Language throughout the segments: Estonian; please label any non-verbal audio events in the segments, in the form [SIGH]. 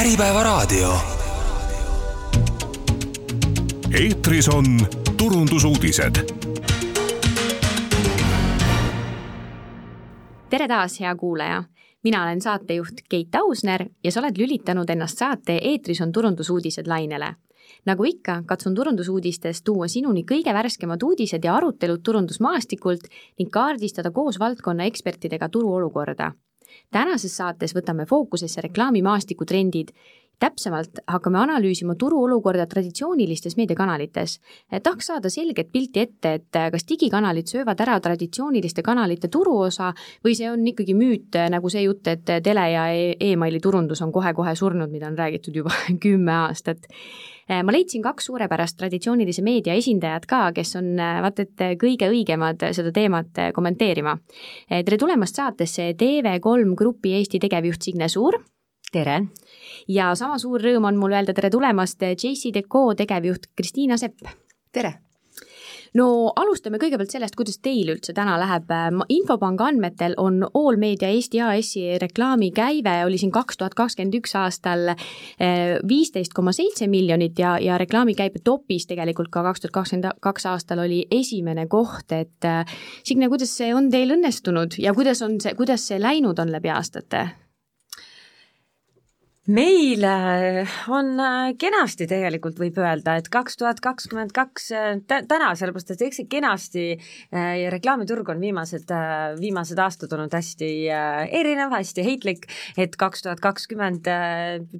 Äripäevaraadio. eetris on turundusuudised. tere taas, hea kuulaja mina olen saatejuht Keit Ausner ja sa oled lülitanud ennast saate Eetris on turundusuudised lainele. nagu ikka, katsun turundusuudistes tuua sinuni kõige värskemad uudised ja arutelud turundusmaastikult ning kaardistada koos valdkonna ekspertidega turuolukorda. Tänases saates võtame fookusesse reklaamimaastiku trendid täpsemalt hakkame analüüsima turuolukorda traditsioonilistes meediakanalites. tahaks saada selget pilti ette, et kas digikanalid söövad ära traditsiooniliste kanalite turuosa või see on ikkagi müüt, nagu see jutt, et tele- ja emaili turundus on kohe-kohe surnud, mida on räägitud juba [LAUGHS] kümme aastat ma leidsin kaks suurepärast traditsioonilise meedia esindajat ka, kes on vaat et kõige õigemad seda teemat kommenteerima. tere tulemast saatesse TV3 Grupi Eesti tegevjuht Signe Suur. tere! ja sama suur rõõm on mul öelda tere tulemast JCDecaux tegevjuht Kristiina Sepp. tere! No alustame kõigepealt sellest, kuidas teil üldse täna läheb. infopanga andmetel on Allmeedia Eesti AS-i reklaamikäive oli siin kaks tuhat kakskümmend üks aastal eh, viisteist koma seitse miljonit ja, ja reklaamikäibe topis tegelikult ka kaks tuhat kakskümmend kaks aastal oli esimene koht, et eh, Signe, kuidas see on teil õnnestunud ja kuidas on see, kuidas see läinud on läbi aastate? Meil on äh, kenasti tegelikult võib öelda, et kaks tuhat kakskümmend kaks äh, täna, sellepärast et eks see kenasti äh, ja reklaamiturg on viimased, viimased aastad olnud hästi erinev, hästi heitlik, et kaks tuhat kakskümmend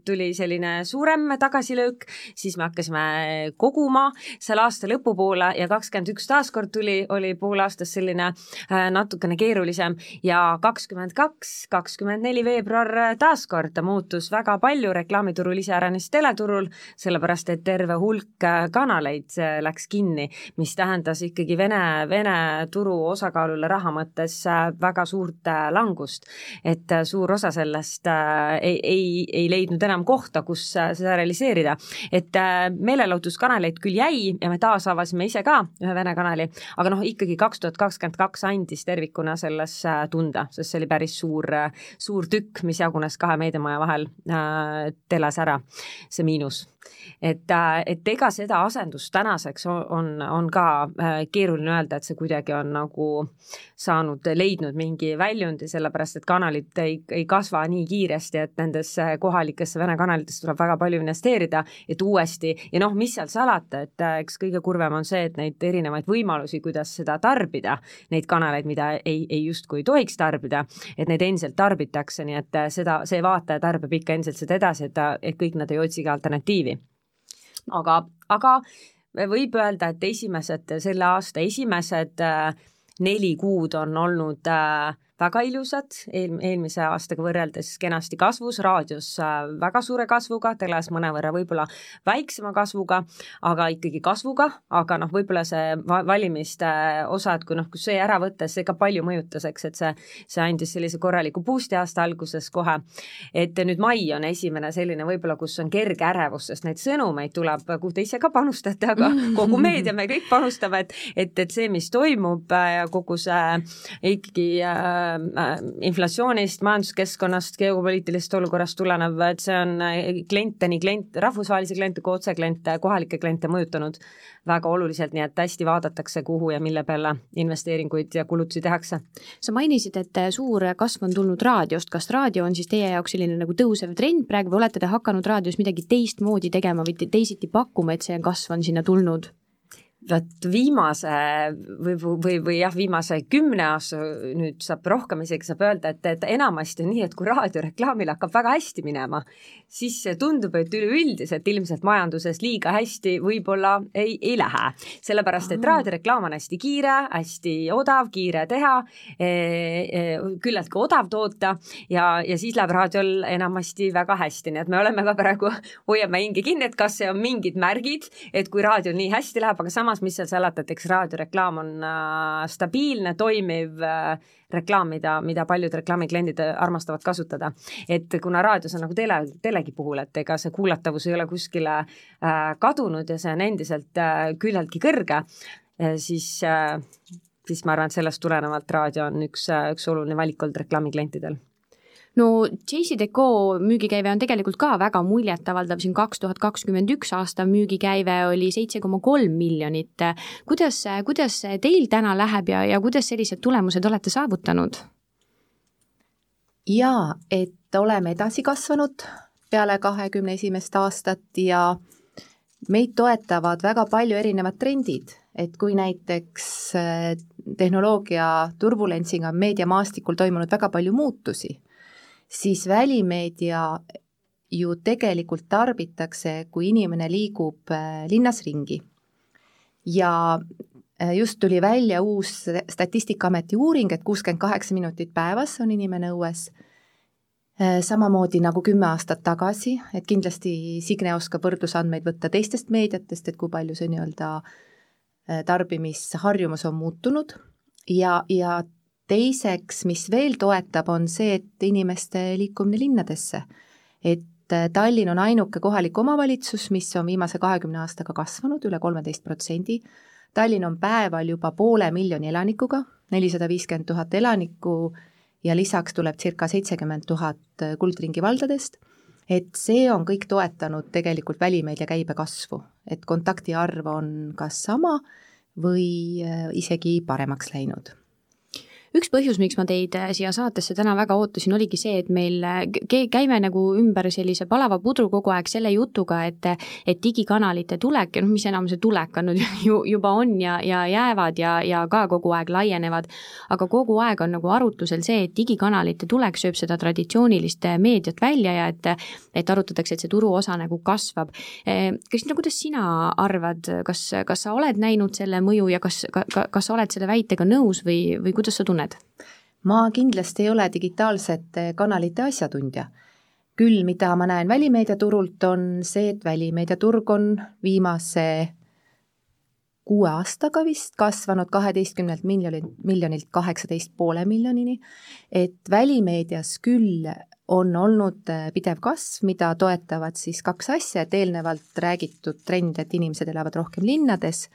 tuli selline suurem tagasilöök, siis me hakkasime koguma selle aasta lõpupoole ja kakskümmend üks taaskord tuli, oli pool aastast selline natukene keerulisem. Ja kakskümmend kaks, kakskümmend neli veebruar taaskord muutus väga väga palju reklaamiturul, iseäranis teleturul, sellepärast et terve hulk äh, kanaleid äh, läks kinni, mis tähendas ikkagi Vene, Vene turu osakaalule raha mõttes äh, väga suurt langust. et suur osa sellest ei, ei, ei leidnud enam kohta, kus seda realiseerida. et meelelahutuskanaleid küll jäi ja me taasavasime ise ka ühe Vene kanali, aga noh, ikkagi kaks tuhat kakskümmend kaks andis tervikuna selles tunda, sest see oli päris suur, suur tükk, mis jagunes kahe meediamaja vahel telas ära, see miinus et, äh, et ega seda asendust tänaseks on, on, ka äh, keeruline öelda, et see kuidagi on nagu saanud, leidnud mingi väljundi, sellepärast et kanalid ei, ei kasva nii kiiresti, et nendesse kohalikesse vene kanalitesse tuleb väga palju investeerida, et uuesti ja noh, mis seal salata, et äh, eks kõige kurvem on see, et neid erinevaid võimalusi, kuidas seda tarbida, neid kanaleid, mida ei, ei justkui tohiks tarbida, et neid endiselt tarbitakse, nii et seda, see vaataja tarbib ikka endiselt seda edasi, et ta, et kõik nad ei otsigi alternatiivi aga, aga võib öelda, et esimesed, selle aasta esimesed äh, neli kuud on olnud äh, väga ilusad, eel-, eelmise aastaga võrreldes kenasti kasvus, raadios äh, väga suure kasvuga, teles mõnevõrra võib-olla väiksema kasvuga, aga ikkagi kasvuga, aga noh, võib-olla see valimiste osa, et kui noh, kui see ära võtta, see ka palju mõjutas, eks, et see, see andis sellise korraliku boost'i aasta alguses kohe. et nüüd mai on esimene selline võib-olla, kus on kerge ärevus, sest neid sõnumeid tuleb, kuhu te ise ka panustate, aga kogu meedia, me kõik panustame, et, et, et see, mis toimub ja kogu see ikkagi äh, Äh, inflatsioonist, majanduskeskkonnast, geopoliitilisest olukorrast tulenev, et see on äh, kliente, nii klient, rahvusvahelisi kliente kui otsekliente, kohalikke kliente mõjutanud väga oluliselt, nii et hästi vaadatakse, kuhu ja mille peale investeeringuid ja kulutusi tehakse. sa mainisid, et suur kasv on tulnud raadiost, kas raadio on siis teie jaoks selline nagu tõusev trend praegu või olete te hakanud raadios midagi teistmoodi tegema või teisiti pakkuma, et see kasv on sinna tulnud? Vot viimase või, või, või jah, viimase kümne aasta nüüd saab rohkem isegi saab öelda, et, et enamasti on nii, et kui raadioreklaamil hakkab väga hästi minema, siis tundub, et üleüldiselt ilmselt majanduses liiga hästi võib-olla ei, ei lähe. sellepärast, et raadioreklaam on hästi kiire, hästi odav, kiire teha e,, e, küllaltki odav toota ja, ja siis läheb raadiol enamasti väga hästi, nii et me oleme ka praegu, hoiame hinge kinni, et kas see on mingid märgid, et kui raadiol nii hästi läheb, aga samas samas, mis seal salata, et eks raadioreklaam on äh, stabiilne, toimiv äh, reklaam, mida, mida paljud reklaamikliendid armastavad kasutada. et kuna raadios on nagu tele, telegi puhul, et ega see kuulatavus ei ole kuskile äh, kadunud ja see on endiselt äh, küllaltki kõrge äh,, siis äh, siis ma arvan, et sellest tulenevalt raadio on üks, äh, üks oluline valik olnud reklaamiklientidel no JCDecaux müügikäive on tegelikult ka väga muljetavaldav, siin kaks tuhat kakskümmend üks aasta müügikäive oli seitse koma kolm miljonit. kuidas, kuidas teil täna läheb ja, ja kuidas sellised tulemused olete saavutanud? jaa, et oleme edasi kasvanud peale kahekümne esimest aastat ja meid toetavad väga palju erinevad trendid, et kui näiteks eh, tehnoloogia turbulentsiga on meediamaastikul toimunud väga palju muutusi siis välimeedia ju tegelikult tarbitakse, kui inimene liigub äh, linnas ringi. ja äh, just tuli välja uus Statistikaameti uuring, et kuuskümmend kaheksa minutit päevas on inimene õues, äh, samamoodi nagu kümme aastat tagasi, et kindlasti Signe oskab võrdlusandmeid võtta teistest meediatest, et kui palju see nii-öelda tarbimisharjumus on muutunud ja, ja teiseks, mis veel toetab, on see, et inimeste liikumine linnadesse. et äh, Tallinn on ainuke kohalik omavalitsus, mis on viimase kahekümne aastaga kasvanud üle kolmeteist protsendi, Tallinn on päeval juba poole miljoni elanikuga, nelisada viiskümmend tuhat elanikku ja lisaks tuleb circa seitsekümmend tuhat äh, kuldringi valdadest, et see on kõik toetanud tegelikult välimeedia käibe kasvu, et kontakti arv on kas sama või äh, isegi paremaks läinud üks põhjus, miks ma teid äh, siia saatesse täna väga ootasin, oligi see, et meil äh, käime nagu ümber sellise palava pudru kogu aeg selle jutuga, et et digikanalite tulek ja noh, mis enam see tulek on nüüd [LAUGHS] ju juba on ja, ja jäävad ja, ja ka kogu aeg laienevad, aga kogu aeg on nagu arutlusel see, et digikanalite tulek sööb seda traditsioonilist äh, meediat välja ja et et arutatakse, et see turuosa nagu kasvab. Kristina, kuidas sina arvad, kas, kas sa oled näinud selle mõju ja kas, ka, kas sa oled selle väitega nõus või, või kuidas sa tunned? Oled? ma kindlasti ei ole digitaalsete kanalite asjatundja. küll, mida ma näen välimeediaturult, on see, et välimeediaturg on viimase kuue aastaga vist kasvanud kaheteistkümnelt miljonilt, miljonilt kaheksateist poole miljonini, et välimeedias küll on olnud pidev kasv, mida toetavad siis kaks asja, et eelnevalt räägitud trend, et inimesed elavad rohkem linnades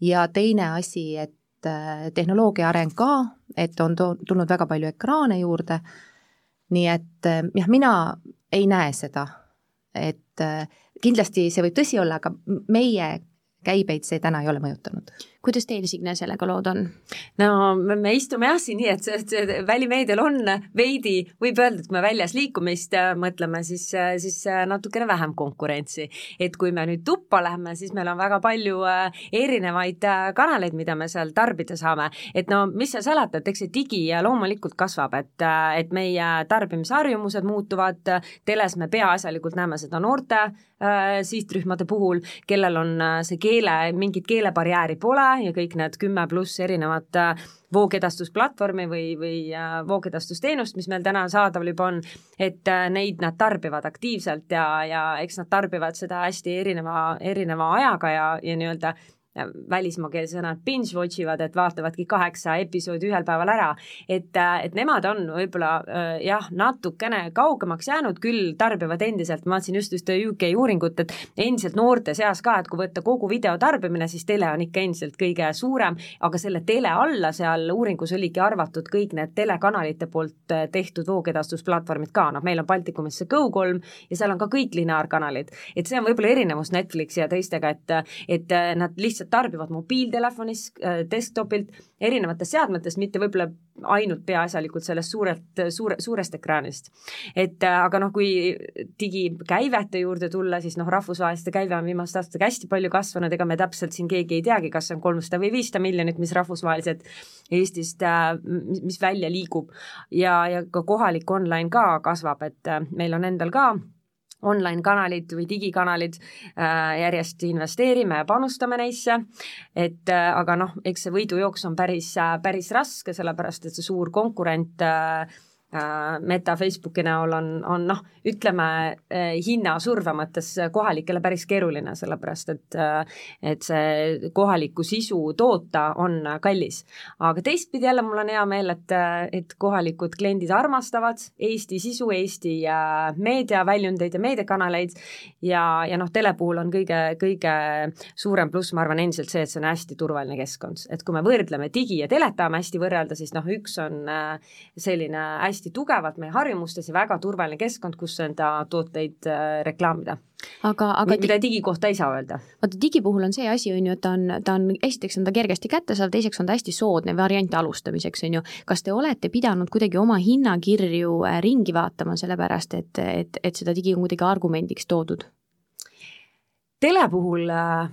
ja teine asi, et Äh, tehnoloogia areng ka, et on to-, tulnud väga palju ekraane juurde, nii et äh, jah, mina ei näe seda, et äh, kindlasti see võib tõsi olla, aga meie käibeid see täna ei ole mõjutanud kuidas teil, Signe, sellega lood on? no me istume jah siin nii, et see, see välimeedial on veidi, võib öelda, et kui me väljas liikumist äh, mõtleme, siis, äh, siis äh, natukene vähem konkurentsi. et kui me nüüd tuppa läheme, siis meil on väga palju erinevaid kanaleid, mida me seal tarbida saame. et no mis seal salata, et eks see digi loomulikult kasvab, et, et meie tarbimisharjumused muutuvad, teles me peaasjalikult näeme seda noorte sihtrühmade puhul, kellel on see keele, mingit keelebarjääri pole, ja kõik need kümme pluss erinevat äh, voogedastusplatvormi või, või äh, voogedastusteenust, mis meil täna saadaval juba on, et äh, neid nad tarbivad aktiivselt ja, ja eks nad tarbivad seda hästi erineva, erineva ajaga ja, ja nii-öelda välismaakeelse sõna binge watch ivad, et vaatavadki kaheksa episoodi ühel päeval ära. et, äh, et nemad on võib-olla äh, jah, natukene kaugemaks jäänud, küll tarbivad endiselt, ma vaatasin just ühte UK uuringut, et endiselt noorte seas ka, et kui võtta kogu videotarbimine, siis tele on ikka endiselt kõige suurem, aga selle tele alla seal uuringus oligi arvatud kõik need telekanalite poolt äh, tehtud voogedastusplatvormid ka, noh, meil on Baltikumis see Go3 ja seal on ka kõik lineaarkanalid, et see on võib-olla erinevus Netflixi ja teistega, et, et nad lihtsalt inimesed tarbivad mobiiltelefonis, äh, desktopilt, erinevatest seadmetest, mitte võib-olla ainult peaasjalikult sellest suurelt, suure, suurest ekraanist. et äh, aga noh, kui digikäivete juurde tulla, siis noh, rahvusvaheliste käive on viimaste aastatega hästi palju kasvanud, ega me täpselt siin keegi ei teagi, kas see on kolmsada või viissada miljonit, mis rahvusvaheliselt Eestist, äh, mis välja liigub ja, ja ka kohalik online ka kasvab, et meil on endal ka online-kanalid või digikanalid äh, järjest investeerime ja panustame neisse, et äh, aga noh, eks see võidujooks on päris, äh, päris raske, sellepärast et see suur konkurent Äh, Meta Facebooki näol on, on noh, ütleme äh, hinnasurve mõttes kohalikele päris keeruline, sellepärast et äh, et see kohalikku sisu toota on kallis. aga teistpidi jälle mul on hea meel, et, et kohalikud kliendid armastavad Eesti sisu, Eesti meediaväljundeid ja meediakanaleid ja, ja noh, tele puhul on kõige, kõige suurem pluss, ma arvan, endiselt see, et see on hästi turvaline keskkond, et kui me võrdleme digi ja telet tahame hästi võrrelda, siis noh, üks on selline hästi hästi tugevalt meie harjumustes ja väga turvaline keskkond, kus enda tooteid äh, reklaamida. aga, aga mida digi kohta ei saa öelda. vaata digi puhul on see asi, on ju, et ta on, ta on, esiteks on ta kergesti kättesaadav, teiseks on ta hästi soodne variant alustamiseks, on ju. kas te olete pidanud kuidagi oma hinnakirju äh, ringi vaatama, sellepärast et, et, et seda digi on kuidagi argumendiks toodud? Tele puhul äh,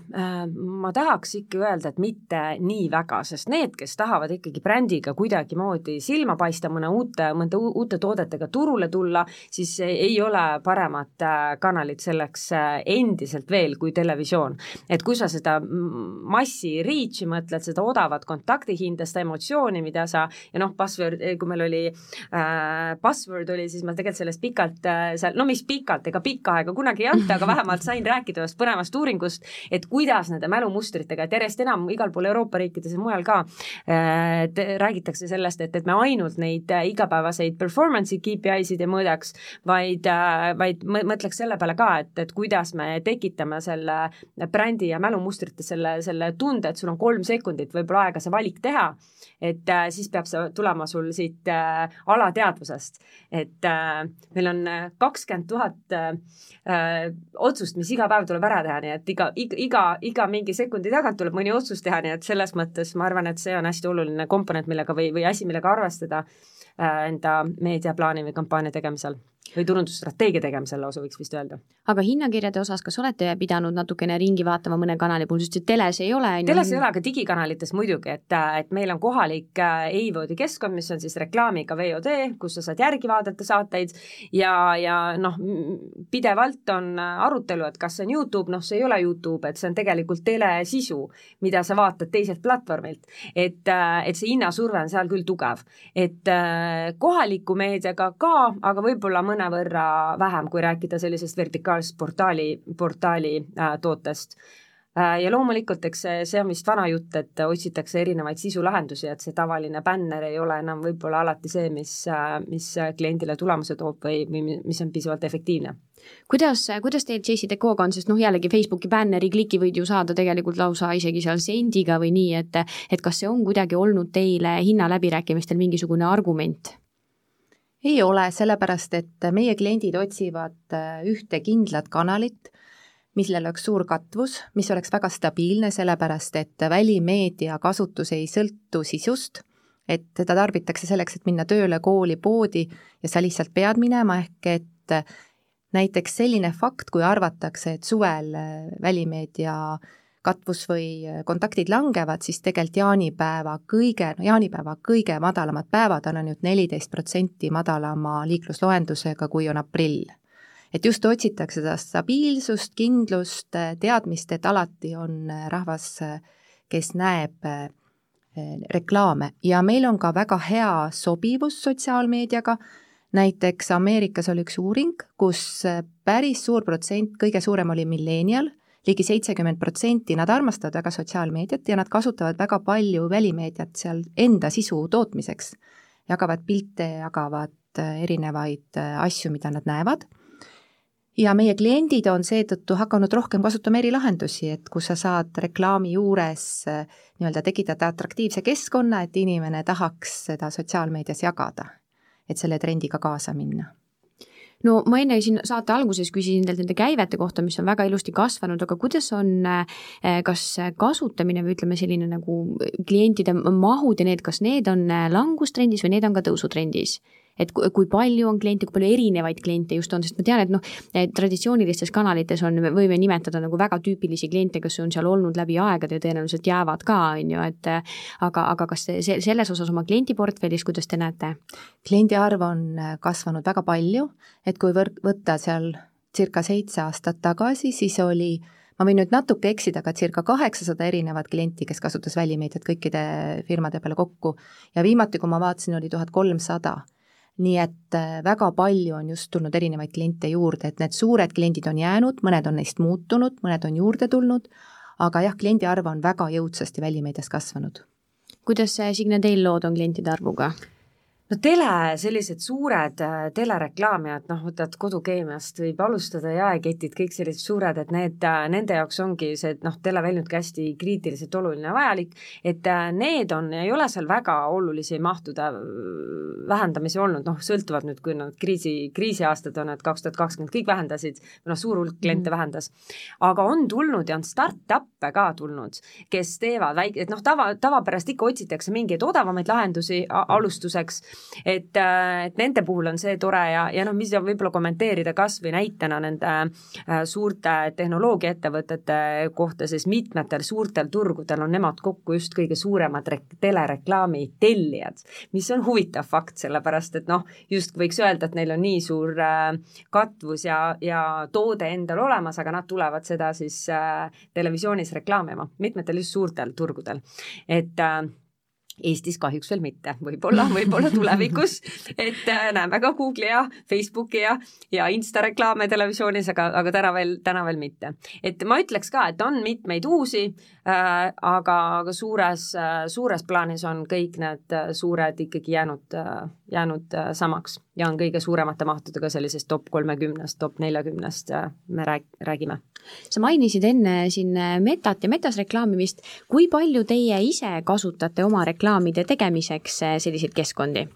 ma tahaks ikka öelda, et mitte nii väga, sest need, kes tahavad ikkagi brändiga kuidagimoodi silma paista, mõne uute, mõnda uute toodetega turule tulla, siis ei ole paremat äh, kanalit selleks äh, endiselt veel kui televisioon. et kui sa seda massi reach'i mõtled, seda odavat kontaktihinda, seda emotsiooni, mida sa ja noh, password, kui meil oli äh, password oli, siis ma tegelikult sellest pikalt äh, seal, no mis pikalt, ega pikka aega kunagi ei anta, aga vähemalt sain rääkida ühest põnevast põnevast uuringust, et kuidas nende mälumustritega, et järjest enam igal pool Euroopa riikides ja mujal ka äh, räägitakse sellest, et, et me ainult neid äh, igapäevaseid performance'i KPI-sid ei mõõdaks, vaid äh,, vaid mõtleks selle peale ka, et, et kuidas me tekitame selle brändi ja mälumustrites selle, selle tunde, et sul on kolm sekundit võib-olla aega see valik teha, et siis peab see tulema sul siit äh, alateadvusest, et äh, meil on kakskümmend tuhat äh, otsust, mis iga päev tuleb ära teha, nii et iga, iga, iga, iga mingi sekundi tagant tuleb mõni otsus teha, nii et selles mõttes ma arvan, et see on hästi oluline komponent, millega või, või asi, millega arvestada äh, enda meediaplaani või kampaania tegemisel või turundusstrateegia tegemisel lausa võiks vist öelda. aga hinnakirjade osas, kas olete pidanud natukene ringi vaatama mõne kanali puhul, sest et teles ei ole? teles ei ole, aga digikanalites muidugi, et, et meil on kohalik e-voodi äh, keskkond, mis on siis reklaamiga VOD, kus sa saad järgi vaadata saateid ja, ja noh, pidevalt on arutelu, et kas see on Youtube, noh, see ei ole Youtube, et see on tegelikult telesisu, mida sa vaatad teiselt platvormilt. et, äh, et see hinnasurve on seal küll tugev, et äh, kohaliku meediaga ka, aga võib-olla mõne mõnevõrra vähem, kui rääkida sellisest vertikaalsest portaali, portaali äh, tootest äh, ja loomulikult, eks see, see on vist vana jutt, et otsitakse erinevaid sisulahendusi, et see tavaline bänner ei ole enam võib-olla alati see, mis, äh, mis kliendile tulemuse toob või, või mis on piisavalt efektiivne. kuidas, kuidas teil JC Decoga on, sest noh, jällegi Facebooki bänneri kliki võid ju saada tegelikult lausa isegi seal sendiga või nii, et et kas see on kuidagi olnud teile hinnaläbirääkimistel mingisugune argument? Ei ole, sellepärast et meie kliendid otsivad äh, ühte kindlat kanalit, millel oleks suur katvus, mis oleks väga stabiilne, sellepärast et välimeedia kasutus ei sõltu sisust, et teda tarbitakse selleks, et minna tööle, kooli, poodi ja sa lihtsalt pead minema, ehk et näiteks selline fakt, kui arvatakse, et suvel äh, välimeedia äh, katvus või äh, kontaktid langevad, siis tegelikult jaanipäeva kõige, no jaanipäeva kõige madalamad päevad on ainult neliteist protsenti madalama liiklusloendusega, kui on aprill. et just otsitakse seda stabiilsust, kindlust, äh, teadmist, et alati on äh, rahvas, kes näeb reklaame ja meil on ka väga hea sobivus sotsiaalmeediaga, näiteks Ameerikas oli üks uuring, kus päris suur protsent, kõige suurem oli milleenial ligi seitsekümmend protsenti, nad armastavad väga sotsiaalmeediat ja nad kasutavad väga palju välimeediat seal enda sisu tootmiseks. jagavad pilte, jagavad äh, erinevaid äh, asju, mida nad näevad ja meie kliendid on seetõttu hakanud rohkem kasutama erilahendusi, et kus sa saad reklaami juures äh, nii-öelda tekitada atraktiivse keskkonna, et inimene tahaks seda sotsiaalmeedias jagada, et selle trendiga kaasa minna no ma enne siin saate alguses küsisin teilt nende käivete kohta, mis on väga ilusti kasvanud, aga kuidas on, eh, kas kasutamine või ütleme, selline nagu klientide mahud ja need, kas need on langustrendis või need on ka tõusutrendis? Et kui palju on kliente, kui palju erinevaid kliente just on, sest ma tean, et noh, traditsioonilistes kanalites on, võime nimetada nagu väga tüüpilisi kliente, kes on seal olnud läbi aegade ja tõenäoliselt jäävad ka, on ju, et aga, aga kas see, selles osas oma kliendiportfellis, kuidas te näete? kliendi arv on kasvanud väga palju, et kui võr-, võtta seal circa seitse aastat tagasi, siis oli ma võin nüüd natuke eksida, aga circa kaheksasada erinevat klienti, kes kasutas välimeediat kõikide firmade peale kokku ja viimati, kui ma vaatasin, oli tuhat kolmsada nii et äh, väga palju on just tulnud erinevaid kliente juurde, et need suured kliendid on jäänud, mõned on neist muutunud, mõned on juurde tulnud, aga jah, kliendi arv on väga jõudsasti välimeedias kasvanud. kuidas, Signe, teil lood on klientide arvuga? No tele, sellised suured äh, telereklaamijad, noh, võtad Kodukeemiast, võib alustada jaeketid, kõik sellised suured, et need, äh, nende jaoks ongi see, et noh, televäljundki hästi kriitiliselt oluline ja vajalik, et äh, need on, ei ole seal väga olulisi mahtude vähendamisi olnud, noh, sõltuvad nüüd, kui nad kriisi, kriisiaastad on, et kaks tuhat kakskümmend kõik vähendasid, noh, suur hulk kliente mm. vähendas, aga on tulnud ja on startup'e ka tulnud, kes teevad väike, et noh, tava, tavapärast ikka otsitakse mingeid odavamaid lahendusi alustuseks, et, äh, et nende puhul on see tore ja, ja noh, mis võib-olla kommenteerida kas või näitena nende äh, suurte tehnoloogiaettevõtete kohta, siis mitmetel suurtel turgudel on nemad kokku just kõige suuremad telereklaami tellijad, mis on huvitav fakt, sellepärast et noh, just võiks öelda, et neil on nii suur äh, katvus ja, ja toode endal olemas, aga nad tulevad seda siis televisioonis reklaamima, mitmetel just suurtel turgudel, et Eestis kahjuks veel mitte, võib-olla, võib-olla tulevikus, [LAUGHS] et äh, näeme ka Google'i ja Facebooki ja, ja Insta reklaame televisioonis, aga, aga täna veel, täna veel mitte. et ma ütleks ka, et on mitmeid uusi äh,, aga, aga suures äh,, suures plaanis on kõik need äh, suured ikkagi jäänud äh,, jäänud äh, samaks ja on kõige suuremate mahtudega sellisest top kolmekümnest, top neljakümnest äh, me rääg-, räägime. sa mainisid enne siin äh, Metat ja Metas reklaamimist, kui palju teie ise kasutate oma reklaamide tegemiseks selliseid keskkondi?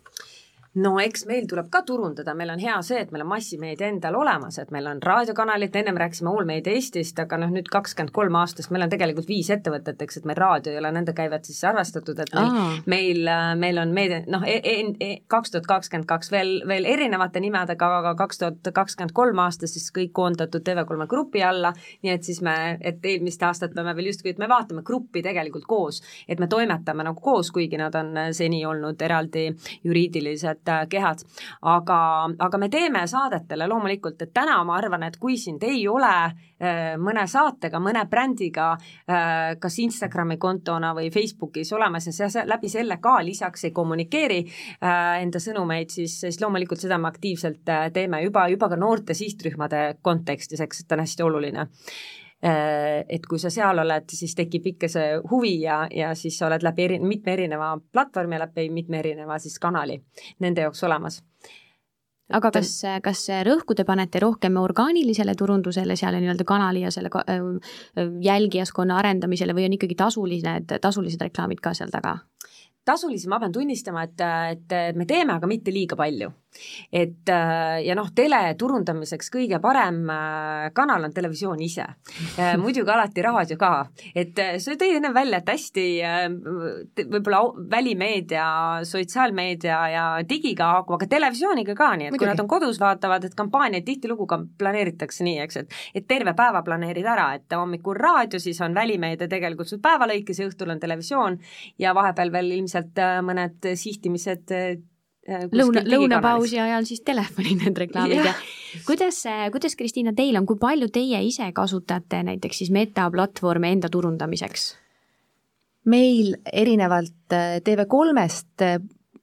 No eks meil tuleb ka turundada, meil on hea see, et meil on massimeedia endal olemas, et meil on raadiokanalid, ennem rääkisime Allmeedia Eestist, aga noh, nüüd kakskümmend kolm aastast, meil on tegelikult viis ettevõtet, eks, et meil raadio ei ole nende käivet sisse arvestatud, et meil, meil, äh, meil on meedia, noh, e, e, e, kaks tuhat kakskümmend kaks veel, veel erinevate nimedega, aga kaks tuhat kakskümmend kolm aastas siis kõik koondatud TV3 grupi alla, nii et siis me, et eelmist aastat me veel justkui, et me vaatame gruppi tegelikult koos, et me toimetame nagu koos, kuigi nad on seni olnud eraldi juriidilised Äh, kehad. aga, aga me teeme saadetele loomulikult, et täna ma arvan, et kui sind ei ole äh, mõne saatega, mõne brändiga äh, kas Instagrami kontona või Facebookis olemas ja sa läbi selle ka lisaks ei kommunikeeri enda sõnumeid, siis, siis loomulikult seda me aktiivselt teeme juba, juba ka noorte sihtrühmade kontekstis, eks, et on hästi oluline et kui sa seal oled, siis tekib ikka see huvi ja, ja siis sa oled läbi eri, mitme erineva platvormi, läbi mitme erineva siis kanali nende jaoks olemas aga kas, kas rõhku te panete rohkem orgaanilisele turundusele, seal nii-öelda kanali ja selle jälgijaskonna arendamisele või on ikkagi tasulised, tasulised reklaamid ka seal taga? tasulisi ma pean tunnistama, et, et me teeme, aga mitte liiga palju et äh, ja noh, tele turundamiseks kõige parem äh, kanal on televisioon ise. Äh, [LAUGHS] muidugi alati raadio ka, et sa tõid enne välja, et hästi võib-olla välimeedia, sotsiaalmeedia ja digiga haakub, aga televisiooniga ka, nii et muidugi. kui nad on kodus, vaatavad, et kampaaniaid tihtilugu ka planeeritakse nii, eks, et et terve päeva planeerid ära, et hommikul raadio, siis on välimeedia tegelikult sul päeva lõikes ja õhtul on televisioon ja vahepeal veel ilmselt mõned sihtimised Äh, lõuna, lõunapausi ajal siis telefoni need reklaamid ja kuidas, kuidas, Kristiina, teil on, kui palju teie ise kasutate näiteks siis metaplatvorme enda turundamiseks? meil erinevalt äh, TV3-st äh,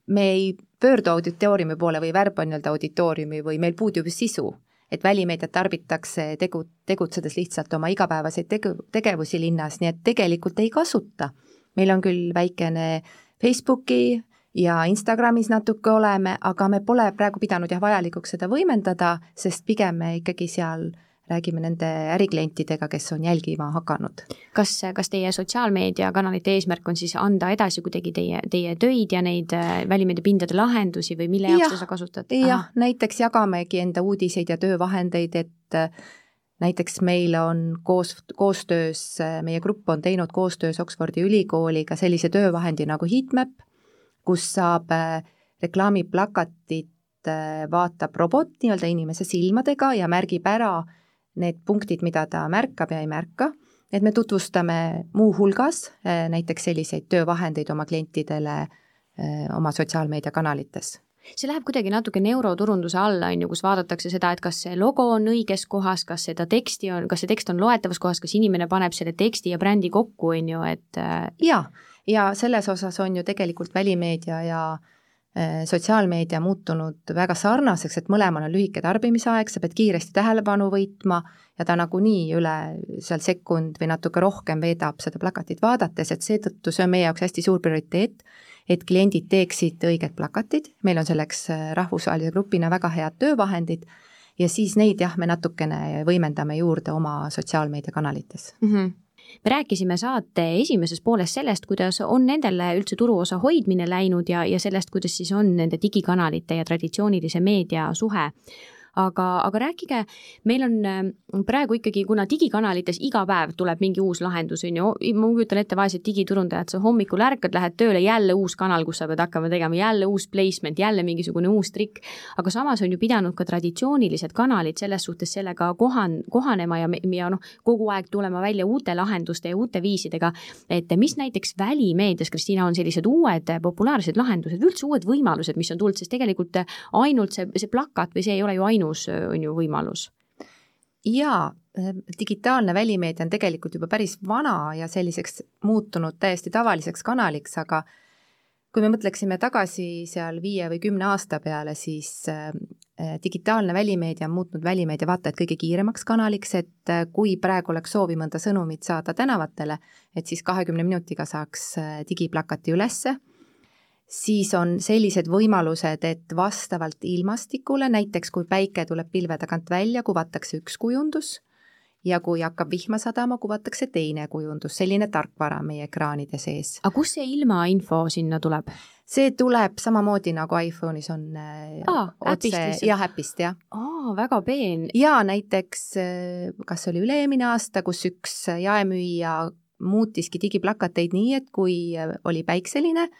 me ei pöördu auditooriumi poole või värba nii-öelda auditooriumi või meil puudub sisu, et välimeediat tarbitakse tegu, tegutsedes lihtsalt oma igapäevaseid tegu, tegevusi linnas, nii et tegelikult ei kasuta. meil on küll väikene Facebooki ja Instagramis natuke oleme, aga me pole praegu pidanud jah, vajalikuks seda võimendada, sest pigem me ikkagi seal räägime nende äriklientidega, kes on jälgima hakanud. kas, kas teie sotsiaalmeediakanalite eesmärk on siis anda edasi kuidagi teie, teie töid ja neid äh, välimeediapindade lahendusi või mille jaoks te seda kasutate? jah, näiteks jagamegi enda uudiseid ja töövahendeid, et äh, näiteks meil on koos, koostöös, äh, meie grupp on teinud koostöös Oxfordi ülikooliga sellise töövahendi nagu Heatmap, kus saab äh, reklaamiplakatit, äh, vaatab robot nii-öelda inimese silmadega ja märgib ära need punktid, mida ta märkab ja ei märka, et me tutvustame muuhulgas äh, näiteks selliseid töövahendeid oma klientidele oma sotsiaalmeediakanalites. See läheb kuidagi natuke neuroturunduse alla, on ju, kus vaadatakse seda, et kas see logo on õiges kohas, kas seda teksti on, kas see tekst on loetavas kohas, kas inimene paneb selle teksti ja brändi kokku, on ju, et jaa, ja selles osas on ju tegelikult välimeedia ja äh, sotsiaalmeedia muutunud väga sarnaseks, et mõlemal on lühike tarbimisaeg, sa pead kiiresti tähelepanu võitma ja ta nagunii üle seal sekund või natuke rohkem veedab seda plakatit vaadates, et seetõttu see on meie jaoks hästi suur prioriteet, et kliendid teeksid õiged plakatid, meil on selleks rahvusvahelise grupina väga head töövahendid ja siis neid jah, me natukene võimendame juurde oma sotsiaalmeediakanalites mm. -hmm me rääkisime saate esimeses pooles sellest, kuidas on nendele üldse turuosa hoidmine läinud ja, ja sellest, kuidas siis on nende digikanalite ja traditsioonilise meedia suhe aga, aga rääkige, meil on ähm, praegu ikkagi, kuna digikanalites iga päev tuleb mingi uus lahendus, on ju, ma kujutan ette, vaesed digiturundajad, sa hommikul ärkad, lähed tööle, jälle uus kanal, kus sa pead hakkama tegema, jälle uus placement, jälle mingisugune uus trikk, aga samas on ju pidanud ka traditsioonilised kanalid selles suhtes sellega kohan-, kohanema ja, ja noh, kogu aeg tulema välja uute lahenduste ja uute viisidega, et mis näiteks välimeedias, Kristiina, on sellised uued populaarsed lahendused, üldse uued võimalused, mis on tulnud, sest tegelikult ainult see, see plakat või see ei ole ju ainult ainus, on ju, võimalus. jaa, digitaalne välimeedia on tegelikult juba päris vana ja selliseks muutunud täiesti tavaliseks kanaliks, aga kui me mõtleksime tagasi seal viie või kümne aasta peale, siis äh, digitaalne välimeedia on muutnud välimeedia vaatajad kõige kiiremaks kanaliks, et äh, kui praegu oleks soovi mõnda sõnumit saada tänavatele, et siis kahekümne minutiga saaks digiplakati ülesse siis on sellised võimalused, et vastavalt ilmastikule, näiteks kui päike tuleb pilve tagant välja, kuvatakse üks kujundus ja kui hakkab vihma sadama, kuvatakse teine kujundus, selline tarkvara meie ekraanide sees. aga kust see ilmainfo sinna tuleb? see tuleb samamoodi nagu iPhone'is on äh, Aa, otse, jah, äpist, jah. aa, väga peen. ja näiteks, äh, kas oli üle-eelmine aasta, kus üks jaemüüja muutiski digiplakateid nii, et kui oli päikseline,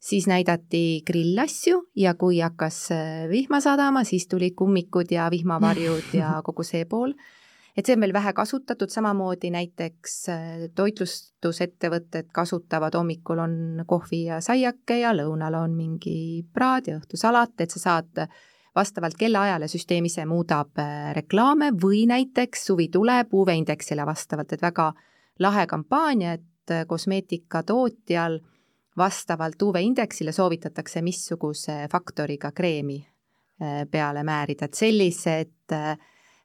siis näidati grillasju ja kui hakkas äh, vihma sadama, siis tulid kummikud ja vihmavarjud ja [LAUGHS] kogu see pool. et see on veel vähe kasutatud, samamoodi näiteks äh, toitlustusettevõtted kasutavad, hommikul on kohvi ja saiake ja lõunal on mingi praad ja õhtusalat, et sa saad vastavalt kellaajale süsteem ise muudab äh, reklaame või näiteks suvi tuleb UV-indeksile vastavalt, et väga lahe kampaania, et kosmeetikatootjal vastavalt UV-indeksile soovitatakse, missuguse faktoriga kreemi äh, peale määrida, et sellised äh,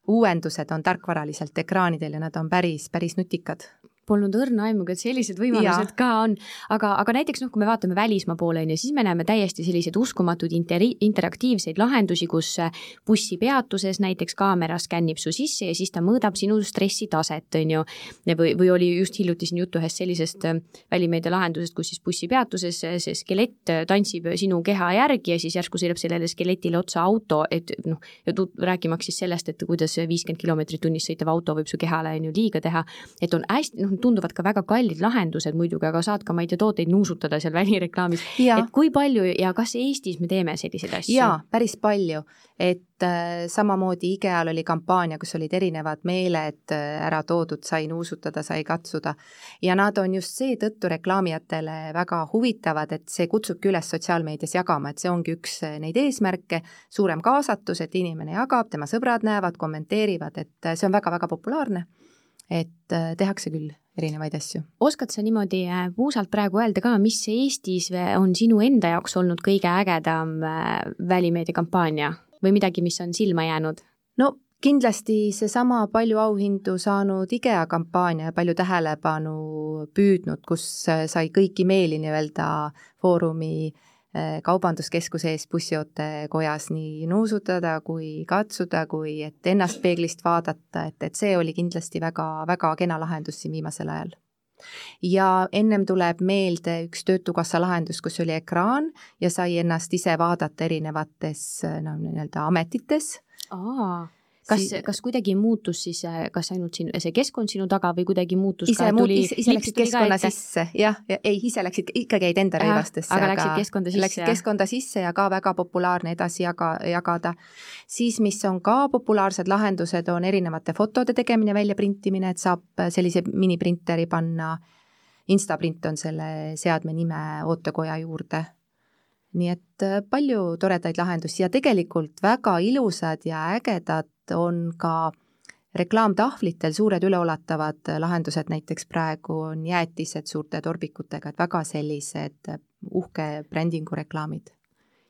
uuendused on tarkvaraliselt ekraanidel ja nad on päris, päris nutikad polnud õrna aimugi, et sellised võimalused ja. ka on. aga, aga näiteks noh, kui me vaatame välismaa poole, on ju, siis me näeme täiesti selliseid uskumatuid interi-, interaktiivseid lahendusi, kus bussipeatuses näiteks kaamera skännib su sisse ja siis ta mõõdab sinu stressitaset, on ju. või, või oli just hiljuti siin juttu ühest sellisest äh, välimeedia lahendusest, kus siis bussipeatuses see skelett tantsib sinu keha järgi ja siis järsku sõidab sellele skeletile otsa auto, et noh, rääkimaks siis sellest, et kuidas viiskümmend kilomeetrit tunnis sõitev auto võib su kehale on ju liiga teha, et on hästi, noh, tunduvad ka väga kallid lahendused muidugi, aga saad ka, ma ei tea, tooteid nuusutada seal [LAUGHS] välireklaamis. et kui palju ja kas Eestis me teeme selliseid asju? jaa, päris palju, et äh, samamoodi IKEA-l oli kampaania, kus olid erinevad meeled äh, ära toodud, sai nuusutada, sai katsuda. Ja nad on just seetõttu reklaamijatele väga huvitavad, et see kutsubki üles sotsiaalmeedias jagama, et see ongi üks äh, neid eesmärke, suurem kaasatus, et inimene jagab, tema sõbrad näevad, kommenteerivad, et äh, see on väga-väga populaarne. Et tehakse küll erinevaid asju. oskad sa niimoodi äh, puusalt praegu öelda ka, mis Eestis on sinu enda jaoks olnud kõige ägedam äh, välimeediakampaania või midagi, mis on silma jäänud? no kindlasti seesama palju auhindu saanud IKEA kampaania ja palju tähelepanu püüdnud, kus sai kõiki meeli nii-öelda Foorumi äh, Äh, kaubanduskeskuse ees bussiootekojas nii nuusutada kui katsuda, kui et ennast peeglist vaadata, et, et see oli kindlasti väga, väga kena lahendus siin viimasel ajal. ja ennem tuleb meelde üks Töötukassa lahendus, kus oli ekraan ja sai ennast ise vaadata erinevates noh, nii-öelda ametites. aa kas, kas kuidagi muutus siis, äh, kas ainult sinu, see keskkond sinu taga või kuidagi muutus ise muut-, ise, ise läksid keskkonna sisse, jah, ja ei, ise läksid, ikkagi jäid enda rõivastesse, aga läksid keskkonda sisse? Läksid keskkonda sisse ja ka väga populaarne edasi jaga, jagada. siis, mis on ka populaarsed lahendused, on erinevate fotode tegemine, väljaprintimine, et saab sellise miniprinteri panna, Instaprint on selle seadme nime ootekoja juurde nii et äh, palju toredaid lahendusi ja tegelikult väga ilusad ja ägedad on ka reklaamtahvlitel suured üleolatavad lahendused, näiteks praegu on jäätised suurte torbikutega, et väga sellised uhke brändingu reklaamid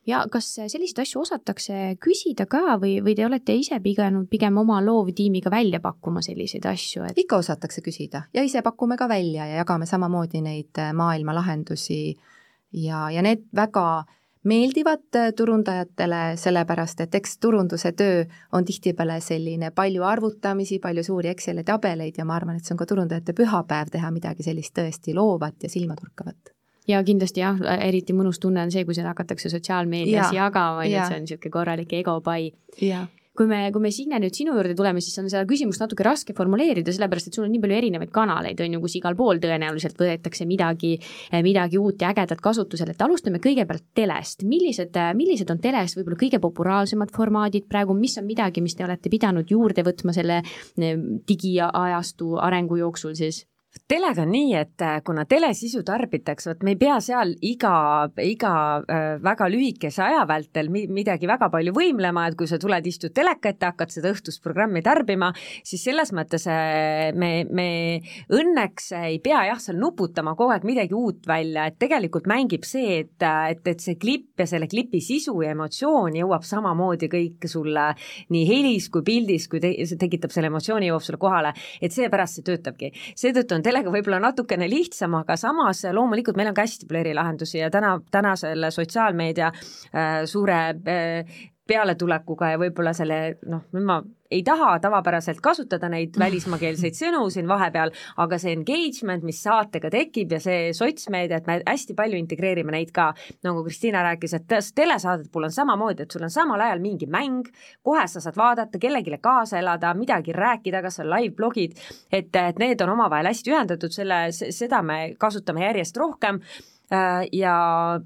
ja kas selliseid asju osatakse küsida ka või, või te olete ise pigem, pigem oma loovtiimiga välja pakkuma selliseid asju, et? ikka osatakse küsida ja ise pakume ka välja ja jagame samamoodi neid maailma lahendusi ja, ja need väga meeldivad äh, turundajatele, sellepärast et eks turunduse töö on tihtipeale selline palju arvutamisi, palju suuri Exceli tabeleid ja ma arvan, et see on ka turundajate pühapäev teha midagi sellist tõesti loovat ja silmatorkavat. Ja kindlasti jah, eriti mõnus tunne on see, kui seda hakatakse sotsiaalmeedias ja, jagama, ju, et see on niisugune korralik egopai. Kui me, kui me Signe nüüd sinu juurde tuleme, siis on seda küsimust natuke raske formuleerida, sellepärast et sul on nii palju erinevaid kanaleid, on ju, kus igal pool tõenäoliselt võetakse midagi, midagi uut ja ägedat kasutusele, et alustame kõigepealt telest. millised, millised on teles võib-olla kõige populaarsemad formaadid praegu, mis on midagi, mis te olete pidanud juurde võtma selle eh, digiajastu arengu jooksul siis? Telega on nii, et äh, kuna telesisu tarbitakse, vot me ei pea seal iga, iga äh, väga lühikese aja vältel mi midagi väga palju võimlema, et kui sa tuled, istud teleka ette, hakkad seda õhtust programmi tarbima, siis selles mõttes äh, me, me õnneks ei pea jah, seal nuputama kogu aeg midagi uut välja, et tegelikult mängib see, et, et, et see klipp ja selle klipi sisu ja emotsioon jõuab samamoodi kõik sulle nii helis kui pildis, kui te, see tekitab selle emotsiooni, jõuab sulle kohale, et seepärast see töötabki. seetõttu on telega võib-olla natukene lihtsam, aga samas loomulikult meil on ka hästi palju erilahendusi ja täna, tänasel sotsiaalmeedia äh, suure äh, pealetulekuga ja võib-olla selle noh, nüüd ma ei taha tavapäraselt kasutada neid [LAUGHS] välismaakeelseid sõnu siin vahepeal, aga see engagement, mis saatega tekib ja see sotsmeedia, et me hästi palju integreerime neid ka, nagu Kristiina rääkis, et telesaadet puhul on samamoodi, et sul on samal ajal mingi mäng, kohe sa saad vaadata, kellelegi kaasa elada, midagi rääkida, kas on live-blogid, et, et need on omavahel hästi ühendatud, selle, seda me kasutame järjest rohkem ja,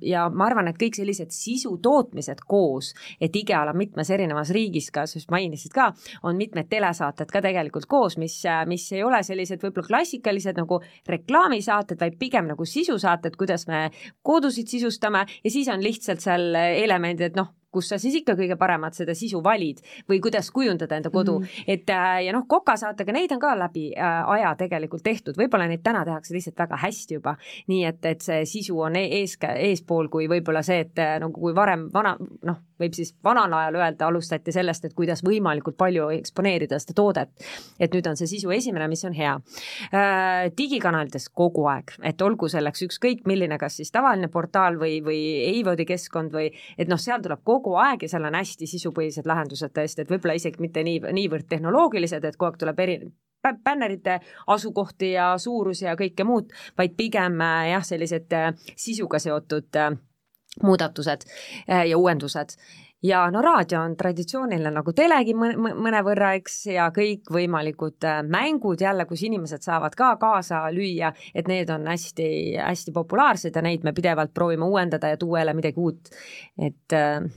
ja ma arvan, et kõik sellised sisu tootmised koos, et IGEA-l on mitmes erinevas riigis ka, sa just mainisid ka, on mitmed telesaated ka tegelikult koos, mis, mis ei ole sellised võib-olla klassikalised nagu reklaamisaated, vaid pigem nagu sisusaated, kuidas me kodusid sisustame. Ja siis on lihtsalt seal elemendid, et noh, kus sa siis ikka kõige paremat seda sisu valid või kuidas kujundada enda kodu. Mm, -hmm. et äh, ja noh, kokasaatega neid on ka läbi äh, aja tegelikult tehtud, võib-olla neid täna tehakse lihtsalt väga hästi juba, nii et, et see sisu on e-, ees, eespool kui võib-olla see, et äh, nagu kui varem vana, noh, võib siis vanal ajal öelda, alustati sellest, et kuidas võimalikult palju eksponeerida seda toodet. et nüüd on see sisu esimene, mis on hea. Digikanalites kogu aeg, et olgu selleks ükskõik milline, kas siis tavaline portaal või, või Eivodi keskkond või et noh, seal tuleb kogu kogu aeg ja seal on hästi sisupõhised lahendused tõesti, et võib-olla isegi mitte nii, niivõrd tehnoloogilised, et kogu aeg tuleb eri, bännerite asukohti ja suurusi ja kõike muud, vaid pigem äh, jah, sellised äh, sisuga seotud äh, muudatused ja uuendused ja no raadio on traditsiooniline nagu telegi mõnevõrra, eks, ja kõikvõimalikud mängud jälle, kus inimesed saavad ka kaasa lüüa, et need on hästi-hästi populaarsed ja neid me pidevalt proovime uuendada ja tuua jälle midagi uut. et äh,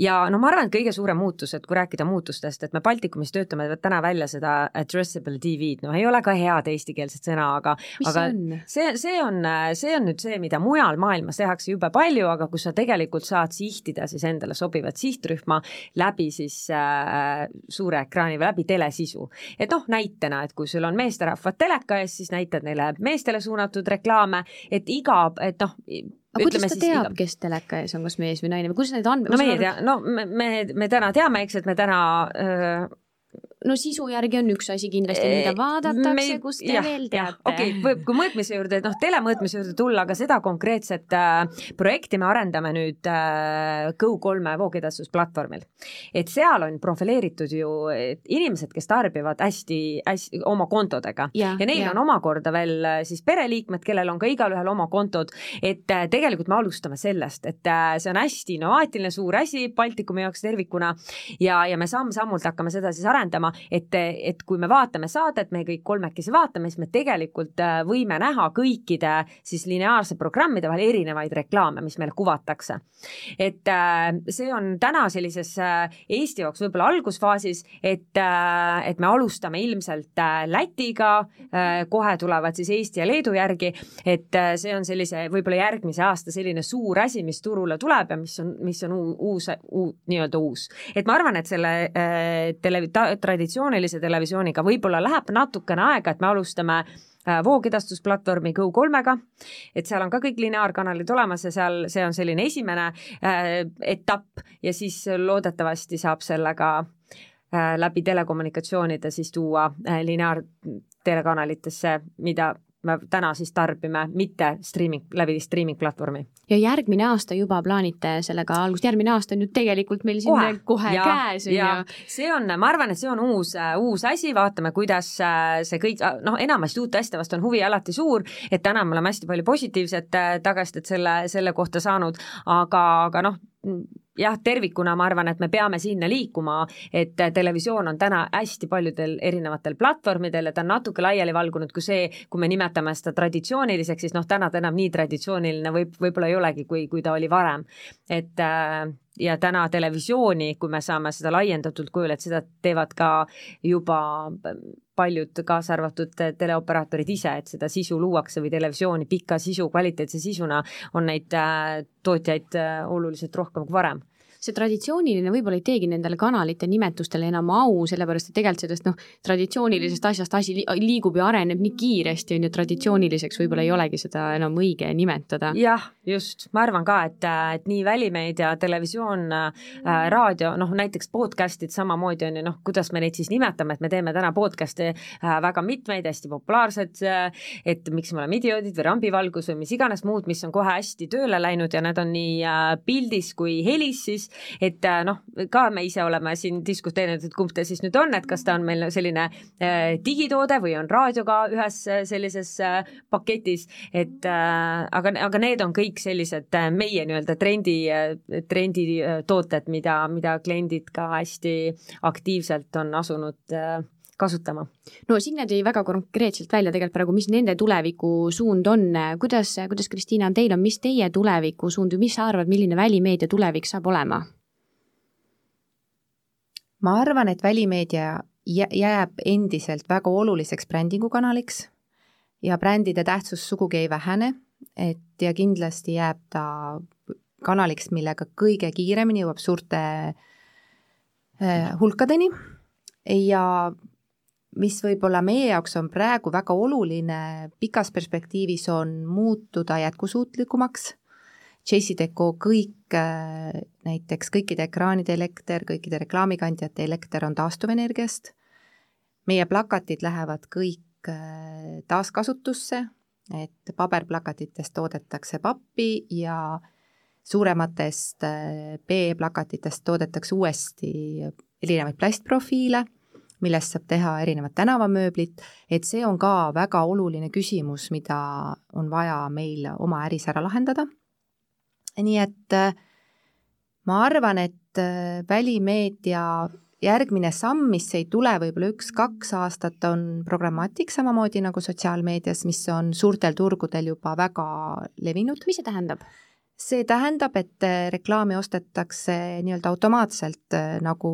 ja no ma arvan, et kõige suurem muutus, et kui rääkida muutustest, et me Baltikumis töötame täna välja seda addressable TV-d, noh, ei ole ka head eestikeelset sõna, aga mis aga see on? see, see on, see on nüüd see, mida mujal maailmas tehakse jube palju, aga kus sa tegelikult saad sihtida siis endale sobivat sihtrühma läbi siis äh, suure ekraani või läbi telesisu. et noh, näitena, et kui sul on meesterahvad teleka ees, siis näitad neile meestele suunatud reklaame, et iga, et noh, aga kuidas ta teab, kes teleka ees on, kas mees või naine või kuidas need andmed? no me ei tea, no me, me, me täna teame, eks, et me täna öö, no sisu järgi on üks asi kindlasti, mida vaadatakse, kust te jah, veel teate. okei okay,, võib, kui mõõtmise juurde, noh, telemõõtmise juurde tulla, aga seda konkreetset äh, projekti me arendame nüüd äh, Go3 voogedastusplatvormil. et seal on profileeritud ju inimesed, kes tarbivad hästi-hästi oma kontodega ja, ja neil ja. on omakorda veel äh, siis pereliikmed, kellel on ka igalühel oma kontod, et äh, tegelikult me alustame sellest, et äh, see on hästi innovaatiline, suur asi Baltikumi jaoks tervikuna ja, ja me samm-sammult hakkame seda siis arendama et, et kui me vaatame saadet, me kõik kolmekesi vaatame, siis me tegelikult äh, võime näha kõikide siis lineaarse programmide vahel erinevaid reklaame, mis meile kuvatakse. et äh, see on täna sellises äh, Eesti jaoks võib-olla algusfaasis, et, et me alustame ilmselt Lätiga, kohe tulevad siis Eesti ja Leedu järgi, et see on sellise võib-olla järgmise aasta selline suur asi, mis turule tuleb ja mis on, mis on uus, uus, nii-öelda uus. et ma arvan, et selle tele-, traditsioonilise televisiooniga. Võib-olla läheb natukene aega, et me alustame äh, voogedastusplatvormi Go3-ga, et seal on ka kõik lineaarkanalid olemas ja seal, see on selline esimene äh, etapp. Ja siis loodetavasti saab sellega äh, läbi telekommunikatsioonide siis tuua äh, lineaartelekanalitesse, mida me täna siis tarbime, mitte streaming, läbi streaming platvormi. ja järgmine aasta juba plaanite sellega algust, järgmine aasta on ju tegelikult meil siin kohe, kohe ja, käes, on ju. see on, ma arvan, et see on uus, uus asi, vaatame, kuidas see kõik, noh, enamasti uute asjade vastu on huvi alati suur, et täna me oleme hästi palju positiivset tagasisidet selle, selle kohta saanud, aga, aga noh, jah, tervikuna ma arvan, et me peame sinna liikuma, et televisioon on täna hästi paljudel erinevatel platvormidel ja ta on natuke laiali valgunud kui see, kui me nimetame seda traditsiooniliseks, siis noh, täna ta enam nii traditsiooniline võib, võib-olla ei olegi, kui, kui ta oli varem. et äh, ja täna televisiooni, kui me saame seda laiendatud kujul, et seda teevad ka juba paljud, kaasa arvatud teleoperaatorid ise, et seda sisu luuakse või televisiooni pika sisu, kvaliteetse sisuna on neid äh, tootjaid äh, oluliselt rohkem kui varem see traditsiooniline võib-olla ei teegi nendele kanalite nimetustele enam au, sellepärast et tegelikult sellest noh, traditsioonilisest asjast asi liigub ja areneb nii kiiresti, on ju, traditsiooniliseks võib-olla ei olegi seda enam õige nimetada. jah, just, ma arvan ka, et, et nii välimeedia, televisioon äh,, raadio, noh näiteks podcast'id samamoodi on ju noh, kuidas me neid siis nimetame, et me teeme täna podcast'e äh, väga mitmeid, hästi populaarsed äh,, et miks me oleme idioodid või rambivalgus või mis iganes muud, mis on kohe hästi tööle läinud ja need on nii äh, pildis kui helis siis et äh, noh, ka me ise oleme siin diskuteerinud, et kumb ta siis nüüd on, et kas ta on meil selline äh, digitoode või on raadio ka ühes äh, sellises paketis, et aga, aga need on kõik sellised meie nii-öelda trendi trenditooted, mida, mida kliendid ka hästi aktiivselt on asunud kasutama. no Signe tõi väga konkreetselt välja tegelikult praegu, mis nende tulevikusuund on, kuidas, kuidas Kristiina, teil on, mis teie tulevikusuund või mis sa arvad, milline välimeedia tulevik saab olema? ma arvan, et välimeedia jääb endiselt väga oluliseks brändingukanaliks ja brändide tähtsus sugugi ei vähene, et ja kindlasti jääb ta kanaliks, millega kõige kiiremini jõuab suurte äh, hulkadeni ja mis võib-olla meie jaoks on praegu väga oluline pikas perspektiivis, on muutuda jätkusuutlikumaks. JCDecaux kõik, äh, näiteks kõikide ekraanide elekter, kõikide reklaamikandjate elekter on taastuvenergiast, meie plakatid lähevad kõik äh, taaskasutusse, et paberplakatitest toodetakse pappi ja suurematest äh, PE-plakatitest toodetakse uuesti erinevaid plastprofiile, millest saab teha erinevat tänavamööblit, et see on ka väga oluline küsimus, mida on vaja meil oma äris ära lahendada nii et äh, ma arvan, et äh, välimeedia järgmine samm, mis ei tule võib-olla üks-kaks aastat, on programmatik, samamoodi nagu sotsiaalmeedias, mis on suurtel turgudel juba väga levinud. mis see tähendab? See tähendab, et äh, reklaami ostetakse nii-öelda automaatselt nagu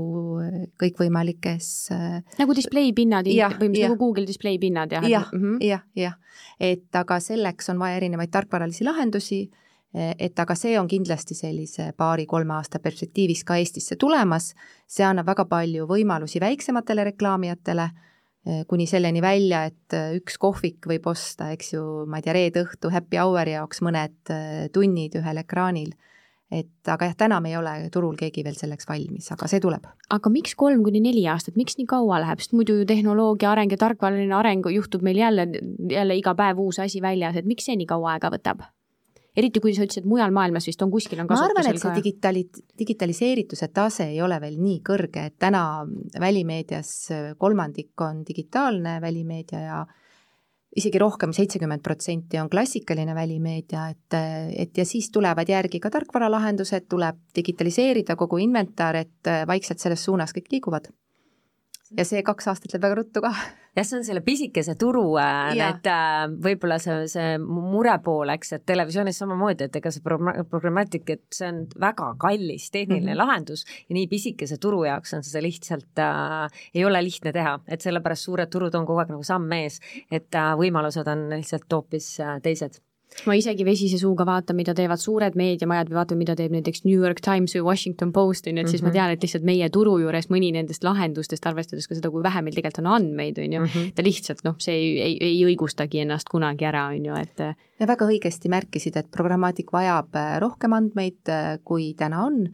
kõikvõimalikes nagu display pinnad, põhimõtteliselt nagu Google display pinnad, jah? jah, mhm. jah, jah. et aga selleks on vaja erinevaid tarkvaralisi lahendusi et aga see on kindlasti sellise paari-kolme aasta perspektiivis ka Eestisse tulemas, see annab väga palju võimalusi väiksematele reklaamijatele, kuni selleni välja, et üks kohvik võib osta, eks ju, ma ei tea, reede õhtu happy hour'i jaoks mõned tunnid ühel ekraanil et aga jah, täna me ei ole turul keegi veel selleks valmis, aga see tuleb. aga miks kolm kuni neli aastat, miks nii kaua läheb, sest muidu ju tehnoloogia areng ja tarkvaraline areng juhtub meil jälle, jälle iga päev uus asi väljas, et miks see nii kaua aega võtab? Eriti kui sa ütlesid, mujal maailmas vist on kuskil on ma arvan, et see digitali-, digitaliseerituse tase ei ole veel nii kõrge, et täna välimeedias kolmandik on digitaalne välimeedia ja isegi rohkem, seitsekümmend protsenti on klassikaline välimeedia, et, et ja siis tulevad järgi ka tarkvaralahendused, tuleb digitaliseerida kogu inventar, et vaikselt selles suunas kõik liiguvad ja see kaks aastat läheb väga ruttu ka. jah, see on selle pisikese turu äh, need äh, võib-olla see, see murepool, eks, et televisioonis samamoodi, et ega see pro-, programmatik, et see on väga kallis tehniline mm -hmm. lahendus ja nii pisikese turu jaoks on seda lihtsalt äh,, ei ole lihtne teha, et sellepärast suured turud on kogu aeg nagu samm ees, et äh, võimalused on lihtsalt hoopis äh, teised ma isegi vesise suuga vaatan, mida teevad suured meediamajad või vaatan, mida teeb näiteks New York Times või Washington Post, on ju, et siis ma mhm. tean, et lihtsalt meie turu juures mõni nendest lahendustest, arvestades ka seda, kui vähe meil tegelikult on andmeid, on ju -hmm. ta lihtsalt noh, see ei, ei, ei õigustagi ennast kunagi ära, on ju, et ja väga õigesti märkisid, et programmaatik vajab äh, rohkem andmeid, äh, kui täna on,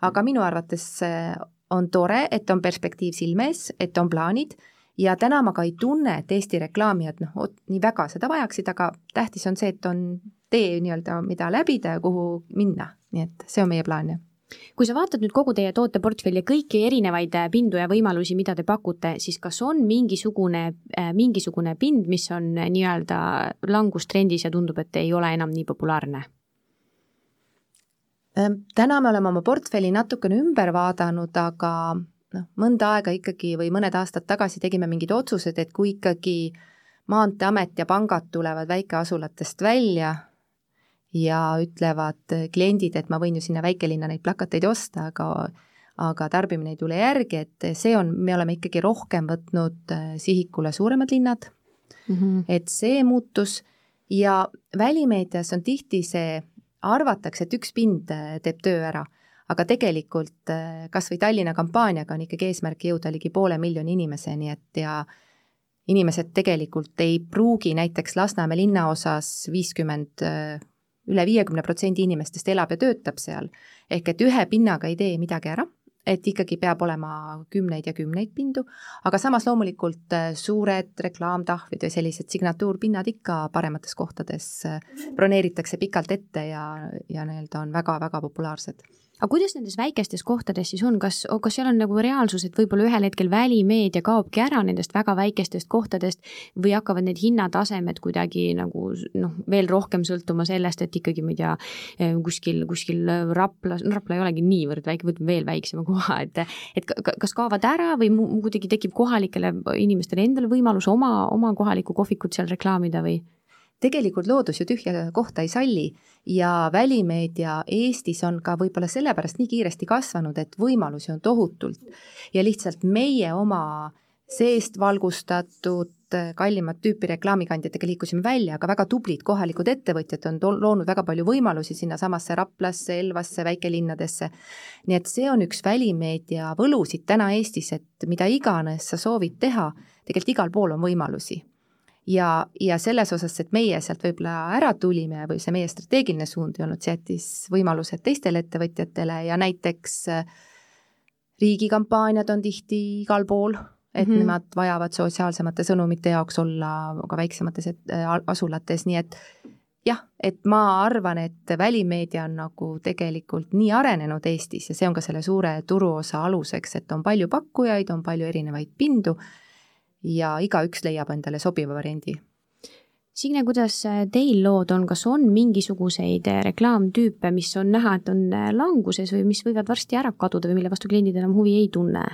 aga minu arvates äh, on tore, et on perspektiiv silme ees, et on plaanid ja täna ma ka ei tunne, et Eesti reklaamijad noh, nii väga seda vajaksid, aga tähtis on see, et on tee nii-öelda, mida läbida ja kuhu minna, nii et see on meie plaan, jah kui sa vaatad nüüd kogu teie tooteportfelli ja kõiki erinevaid äh, pindu ja võimalusi, mida te pakute, siis kas on mingisugune, äh, mingisugune pind, mis on äh, nii-öelda langustrendis ja tundub, et ei ole enam nii populaarne? Ehm, täna me oleme oma portfelli natukene ümber vaadanud, aga noh, mõnda aega ikkagi või mõned aastad tagasi tegime mingid otsused, et kui ikkagi Maanteeamet ja pangad tulevad väikeasulatest välja, ja ütlevad kliendid, et ma võin ju sinna väikelinna neid plakateid osta, aga aga tarbimine ei tule järgi, et see on, me oleme ikkagi rohkem võtnud äh, sihikule suuremad linnad mm, -hmm. et see muutus ja välimeedias on tihti see, arvatakse, et üks pind äh, teeb töö ära, aga tegelikult äh, kas või Tallinna kampaaniaga on ikkagi eesmärk jõuda ligi poole miljoni inimeseni, et ja inimesed tegelikult ei pruugi näiteks Lasnamäe linnaosas viiskümmend üle viiekümne protsendi inimestest elab ja töötab seal. ehk et ühe pinnaga ei tee midagi ära, et ikkagi peab olema kümneid ja kümneid pindu, aga samas loomulikult äh, suured reklaamtahvlid või sellised signatuurpinnad ikka paremates kohtades äh, broneeritakse pikalt ette ja, ja nii-öelda on väga-väga populaarsed aga kuidas nendes väikestes kohtades siis on, kas, kas seal on nagu reaalsus, et võib-olla ühel hetkel välimeedia kaobki ära nendest väga väikestest kohtadest või hakkavad need hinnatasemed kuidagi nagu noh, veel rohkem sõltuma sellest, et ikkagi ma ei tea, eh, kuskil, kuskil Raplas, no Rapla ei olegi niivõrd väike, võtame veel väiksema koha, [LAUGHS] et et kas kaovad ära või kuidagi tekib kohalikele inimestele endale võimalus oma, oma kohalikku kohvikut seal reklaamida või? Tegelikult loodus ju tühja kohta ei salli ja välimeedia Eestis on ka võib-olla sellepärast nii kiiresti kasvanud, et võimalusi on tohutult ja lihtsalt meie oma seest valgustatud kallimat tüüpi reklaamikandjatega liikusime välja, aga väga tublid kohalikud ettevõtjad on loonud väga palju võimalusi sinnasamasse Raplasse, Elvasse, väikelinnadesse. nii et see on üks välimeedia võlusid täna Eestis, et mida iganes sa soovid teha, tegelikult igal pool on võimalusi ja, ja selles osas, et meie sealt võib-olla ära tulime või see meie strateegiline suund ei olnud, see jättis võimalused teistele ettevõtjatele ja näiteks äh, riigikampaaniad on tihti igal pool, et mm -hmm. nemad vajavad sotsiaalsemate sõnumite jaoks olla ka väiksemates äh, asulates, nii et jah, et ma arvan, et välimeedia on nagu tegelikult nii arenenud Eestis ja see on ka selle suure turuosa aluseks, et on palju pakkujaid, on palju erinevaid pindu ja igaüks leiab endale sobiva variandi. Signe, kuidas teil lood on, kas on mingisuguseid reklaamtüüpe, mis on näha, et on languses või mis võivad varsti ära kaduda või mille vastu kliendid enam huvi ei tunne?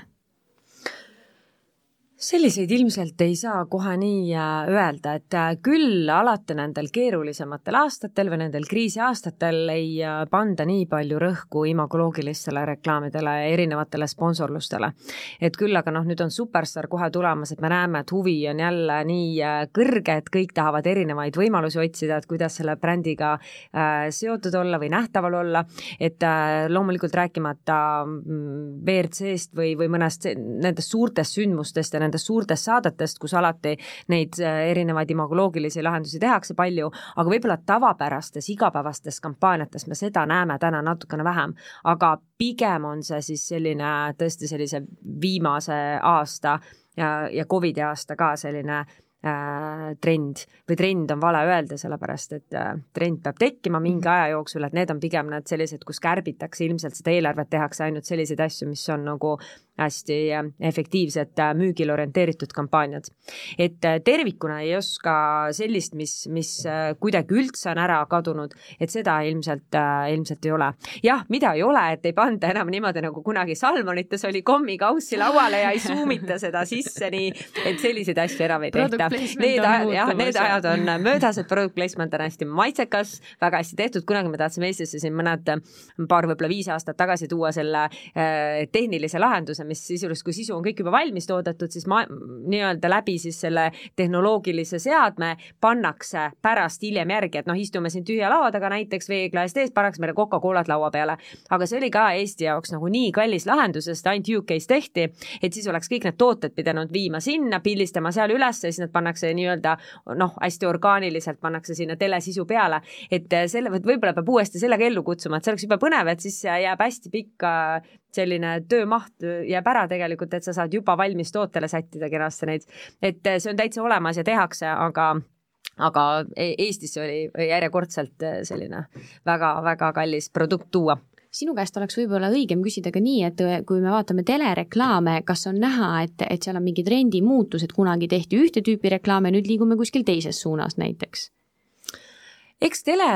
Selliseid ilmselt ei saa kohe nii äh, öelda, et äh, küll alati nendel keerulisematel aastatel või nendel kriisiaastatel ei äh, panda nii palju rõhku imagoloogilistele reklaamidele ja erinevatele sponsorlustele. et küll aga noh, nüüd on Superstar kohe tulemas, et me näeme, et huvi on jälle nii kõrge, et kõik tahavad erinevaid võimalusi otsida, et kuidas selle brändiga seotud olla või nähtaval olla, et loomulikult rääkimata mm, WRC-st või, või mõnest nendest suurtest sündmustest ja nendest nendest suurtest saadetest, kus alati neid äh, erinevaid imagoloogilisi lahendusi tehakse palju, aga võib-olla tavapärastes igapäevastes kampaaniates me seda näeme täna natukene vähem, aga pigem on see siis selline tõesti sellise viimase aasta ja, ja Covidi aasta ka selline äh, trend. Või trend on vale öelda, sellepärast et äh, trend peab tekkima mingi aja jooksul, et need on pigem need sellised, kus kärbitakse ilmselt seda eelarvet, tehakse ainult selliseid asju, mis on nagu hästi äh, efektiivsed äh, müügile orienteeritud kampaaniad. et äh, tervikuna ei oska sellist, mis, mis kuidagi üldse on ära kadunud, et seda ilmselt, ilmselt ei ole. jah, mida ei ole, et ei panda enam niimoodi nagu kunagi Salmonites oli kommikaussi lauale ja ei suumita seda sisse nii, et selliseid asju enam ei tehta. Need ajad, jah, need ajad on möödas, et product placement on hästi maitsekas, väga hästi tehtud, kunagi me tahtsime Eestisse siin mõned, paar, võib-olla viis aastat tagasi tuua selle tehnilise lahenduse, lahenduse, mis sisuliselt, kui sisu on kõik juba valmis toodetud, siis ma nii-öelda läbi siis selle tehnoloogilise seadme pannakse pärast hiljem järgi, et noh, istume siin tühja laua taga näiteks veeklaast ees, pannakse meile Coca-Colat laua peale. aga see oli ka Eesti jaoks nagu nii kallis lahendus, sest ainult UK-s tehti, et siis oleks kõik need tooted pidanud viima sinna, pildistama seal üles ja siis need pannakse nii-öelda noh, hästi orgaaniliselt pannakse sinna telesisu peale. et selle, võib-olla peab uuesti sellega ellu kutsuma, et see oleks jube põnev, et siis jääb hästi pikk selline töömaht jääb ära tegelikult, et sa saad juba valmis tootele sättida kenasti neid, et see on täitsa olemas ja tehakse, aga aga e-, Eestisse oli järjekordselt selline väga-väga kallis produkt tuua sinu käest oleks võib-olla õigem küsida ka nii, et kui me vaatame telereklaame, kas on näha, et, et seal on mingi trendimuutus, et kunagi tehti ühte tüüpi reklaame, nüüd liigume kuskil teises suunas näiteks? Eks tele,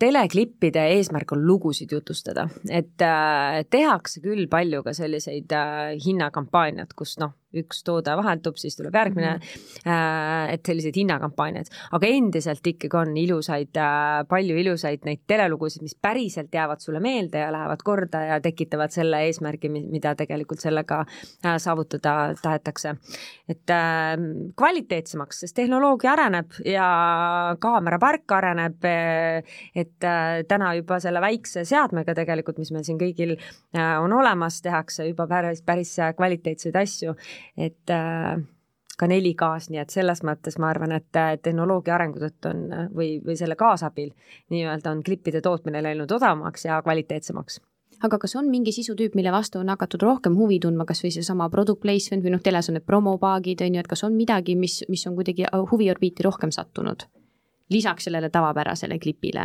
teleklippide eesmärk on lugusid jutustada, et äh, tehakse küll palju ka selliseid äh, hinnakampaaniad, kus noh, üks toode vahetub, siis tuleb järgmine mm, -hmm. et sellised hinnakampaaniad, aga endiselt ikkagi on ilusaid, äh, palju ilusaid neid telelugusid, mis päriselt jäävad sulle meelde ja lähevad korda ja tekitavad selle eesmärgi, mida tegelikult sellega äh, saavutada tahetakse. et ähm, kvaliteetsemaks, sest tehnoloogia areneb ja kaamerapark areneb, et täna juba selle väikse seadmega tegelikult, mis meil siin kõigil on olemas, tehakse juba päris, päris kvaliteetseid asju et äh, ka 4K-s, nii et selles mõttes ma arvan, et äh, tehnoloogia arengu tõttu on või, või selle kaasabil nii-öelda on klippide tootmine läinud odavamaks ja kvaliteetsemaks aga kas on mingi sisutüüp, mille vastu on hakatud rohkem huvi tundma, kas või seesama product placement või noh, teles on need promopaagid, on ju, et kas on midagi, mis, mis on kuidagi huviorbiiti rohkem sattunud? lisaks sellele tavapärasele klipile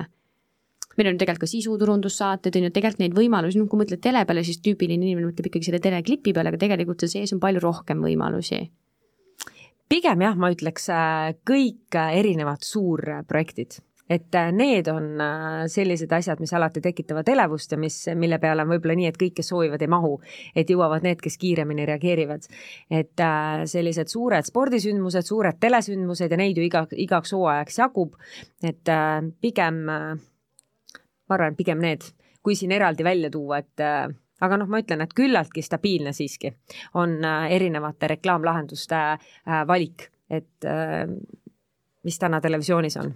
meil on tegelikult ka sisuturundussaated, on ju, tegelikult neid võimalusi, noh, kui mõtled tele peale, siis tüüpiline inimene mõtleb ikkagi selle teleklipi peale, aga tegelikult seal sees on palju rohkem võimalusi. Pigem jah, ma ütleks äh, kõik äh, erinevad suurprojektid, et äh, need on sellised asjad, mis alati tekitavad elevust ja mis, mille peale on võib-olla nii, et kõik, kes soovivad, ei mahu, et jõuavad need, kes kiiremini reageerivad. et sellised suured spordisündmused, suured telesündmused ja neid ju iga, igaks hooajaks jagub, et pigem ma arvan, pigem need, kui siin eraldi välja tuua, et äh, aga noh, ma ütlen, et küllaltki stabiilne siiski on äh, erinevate reklaamlahenduste äh, valik, et mis täna televisioonis on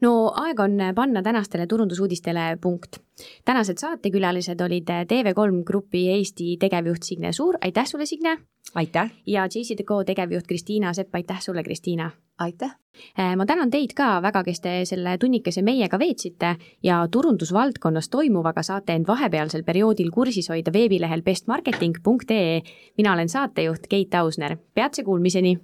no aeg on panna tänastele turundusuudistele punkt. tänased saatekülalised olid TV3 Grupi Eesti tegevjuht Signe Suur, aitäh sulle, Signe! aitäh! ja JCDecaux tegevjuht Kristiina Sepp, aitäh sulle, Kristiina! Aitäh! Äh, ma tänan teid ka väga, kes te selle tunnikese meiega veetsite ja turundusvaldkonnas toimuvaga saate end vahepealsel perioodil kursis hoida veebilehel bestmarketing.ee. mina olen saatejuht Keit Ausner, peatse kuulmiseni!